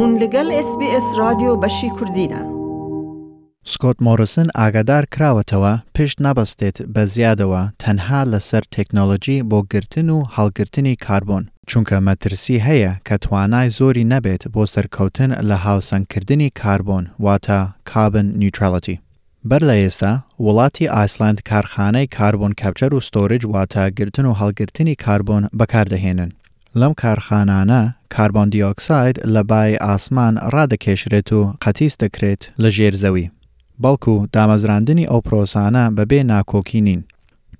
هون لەگەڵ SسBS رادیۆ بەشی کوردینە. سکۆت مۆرسن ئاگادار کراوەتەوە پشت نەبەستێت بە زیادەوە تەنها لەسەر تەکنۆلۆژی بۆ گرتن و هەڵگرتنی کاربۆن چونکە مەترسی هەیە کە توانای زۆری نەبێت بۆ سەرکەوتن لە هاوسەنگکردنی کاربۆن واتە کابن نیوترالەتی. بەر لە ئێستا وڵاتی ئایسلند کارخانەی کاربۆن کەپچەر و ستۆرج واتە گرتن و هەڵگرتنی کاربۆن بەکاردەهێنن. لەم کارخانانە کاربۆن دیۆکساید لە بای ئاسمان ڕادەکێشرێت و قەتیس دەکرێت لە ژێرزەوی. بەڵکو دامەزراندنی ئەو پرۆسانە بەبێ ناکۆکی نین.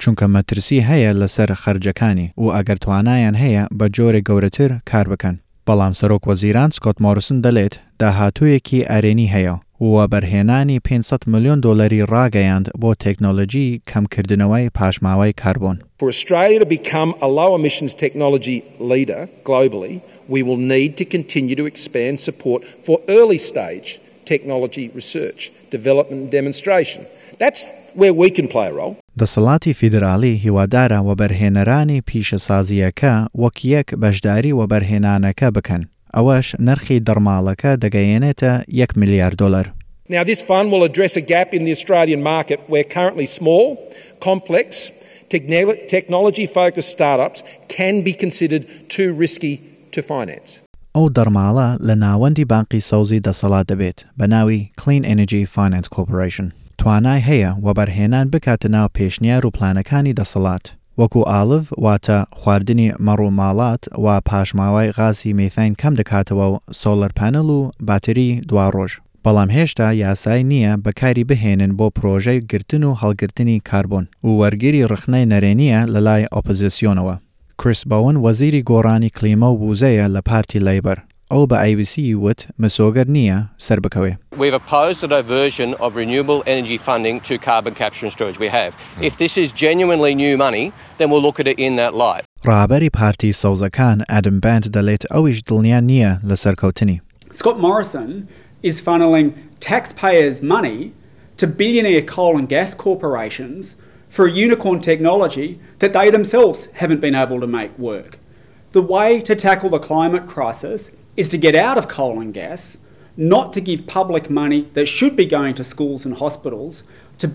چونکە مەترسی هەیە لەسەر خەرجەکانی و ئەگەر توانایان هەیە بە جۆرە گەورەتر کار بکەن. بەڵام سەرۆک وەزیران سکۆت مۆرسن دەڵێت داهاتوویەکی ئەرێنی هەیە و بەرهێنانی 500 میلیۆن دۆلاری ڕاگەیاند بۆ تەکنۆلۆژی کەمکردنەوەی پاشماوەی کاربۆن. For Australia to become a low emissions technology leader globally, we will need to continue to expand support for early stage technology research, development and demonstration. That's where we can play a role. دەسەڵاتی فیدرالی هیوادارە وەبەرهێنەرانی پیشەسازیەکە وەک یەک بەشداری وەبەرهێنانەکە بکەن. ئەوەش نرخی دەرماڵەکە دەگەیەنێتە 1 میلیارد دلار. Now, this fund will address a gap in the Australian market where currently small, complex, technology focused startups can be considered too risky to finance. ئەو دەرماڵە لە ناوەندی بانقی سەوزی دەسەڵات دەبێت بە ناوی Clean Energy Finance Corporation. توانای هەیە وەبەرهێنان بکاتە ناو پێشنیار و پلانەکانی دەسەڵات. وەکو ئاڵڤ واتە خواردنی مەڕووماڵات و پاشماوای غاسی میثین کەم دەکاتەوە و سۆلەر پانل و باتری دوا ڕۆژ. بەڵام هێشتا یاسای نییە بەکاری بهێنن بۆ پرۆژەی گرتن و هەڵگرتنی کاربوون و وەرگری ڕخنەی نەرێنیە لە لای ئۆپۆزیسیۆنەوە. کریس بەون وەزیری گۆڕانی کلیمە و بوزەیە لە پارتی لەیبەر. ئەو بە IBC وت مسۆگەر نییە سەر بکەوێ. We've opposed a diversion of renewable energy funding to carbon capture and storage. We have. If this is genuinely new money, then we'll look at it in that light. ڕابەری پارتی سەوزەکان ئەدم بند دەڵێت ئەویش دڵنیان نییە لە سەرکەوتنی. Scott Morrison is funneling taxpayers' money to billionaire coal and gas corporations for a unicorn technology that they themselves haven't been able to make work. The way to tackle the climate crisis is to get out of coal and gas, not to give public money that should be going to schools and hospitals to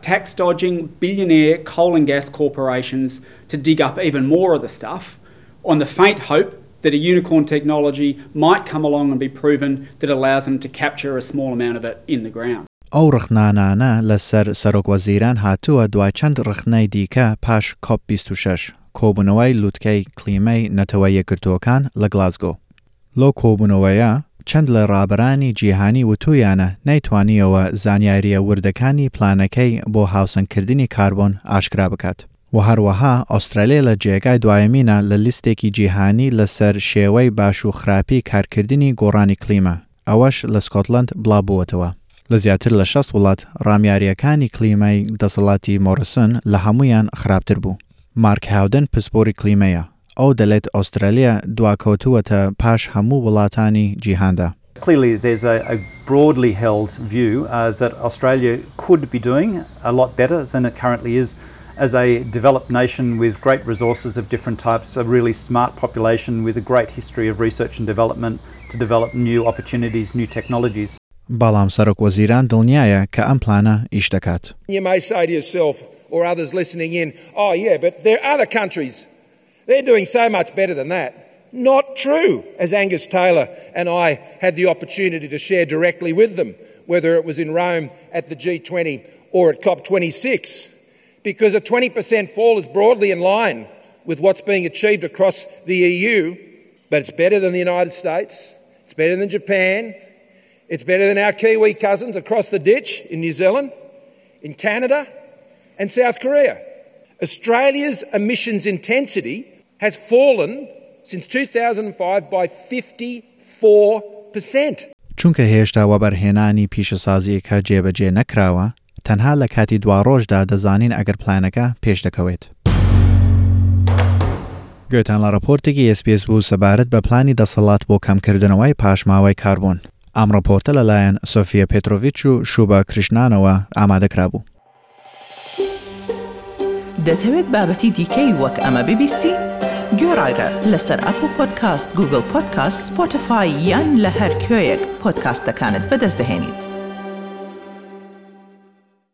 tax dodging billionaire coal and gas corporations to dig up even more of the stuff on the faint hope that a unicorn technology might come along and be proven that allows them to capture a small amount of it in the ground. ئەو ڕخنانانە لەسەر سەرۆک وەزیران هاتووە دوای چەند ڕخنەی دیکە پاش کۆپ 26 کۆبوونەوەی لووتکەی کلیمەی نەتەوە یەکردوەکان لە گلاسگۆ. لۆ کۆبوونەوەیە چەند لە ڕابرانی جیهانی وتویانە نەیتوانیەوە زانیاریە وردەکانی پلانەکەی بۆ هاوسنگکردنی کاربۆن ئاشکرا بکات. و هەروەها ئوسترالیا لە جێگای دوایەمینە لە لیستێکی جیهانی لەسەر شێوەی باش و خراپی کارکردنی گۆڕانی کلیمە ئەوەش لە سکۆتلند بڵابووەتەوە. لە زیاتر لە شەست وڵات ڕامیاریەکانی کلیمای دەسەڵاتی مۆرسن لە هەمویان خراپتر بوو. مارک هاودن پسپۆری کلیمەیە ئەو دەڵێت ئوسترالیا دواکەوتووەتە پاش هەموو وڵاتانی جیهاندا. Clearly, there's a, a broadly held view uh, that Australia could be doing a lot better than it currently is as a developed nation with great resources of different types, a really smart population with a great history of research and development to develop new opportunities, new technologies. بەڵام سەرۆک وەزیران دڵنیایە کە ئەم پلانە ئیش دەکات. You may say to yourself or others listening in, oh yeah, but there are other countries. they're doing so much better than that. Not true, as Angus Taylor and I had the opportunity to share directly with them, whether it was in Rome at the G20 or at COP26, because a 20% fall is broadly in line with what's being achieved across the EU, but it's better than the United States, it's better than Japan, it's better than our Kiwi cousins across the ditch in New Zealand, in Canada, and South Korea. Australia's emissions intensity has fallen since 2005 by 54%. چونکە هێشتا وەبەرهێنانی پیشەسازیەکە جێبەجێ نەکراوە، تەنها لە کاتی دوا ڕۆژدا دەزانین ئەگەر پلانەکە پێش دەکەوێت. گوێتان لە ڕپۆرتێکی SسPS بوو سەبارەت بە پلانی دەسەڵات بۆ کەمکردنەوەی پاشماوەی کاربوون. ئەم ڕپۆرتە لەلایەن سۆفیە پێتۆڤچ و شوبە کریشنانەوە ئامادەکرا بوو. دەتەوێت بابەتی دیکەی وەک ئەمە ببیستی؟ گۆڕایرە لەسەر ئەپ و گوگل پۆدکاست سپۆتفاای یان لە هەر کوێیەک پۆدکاستەکانت بەدەستدەێنیت.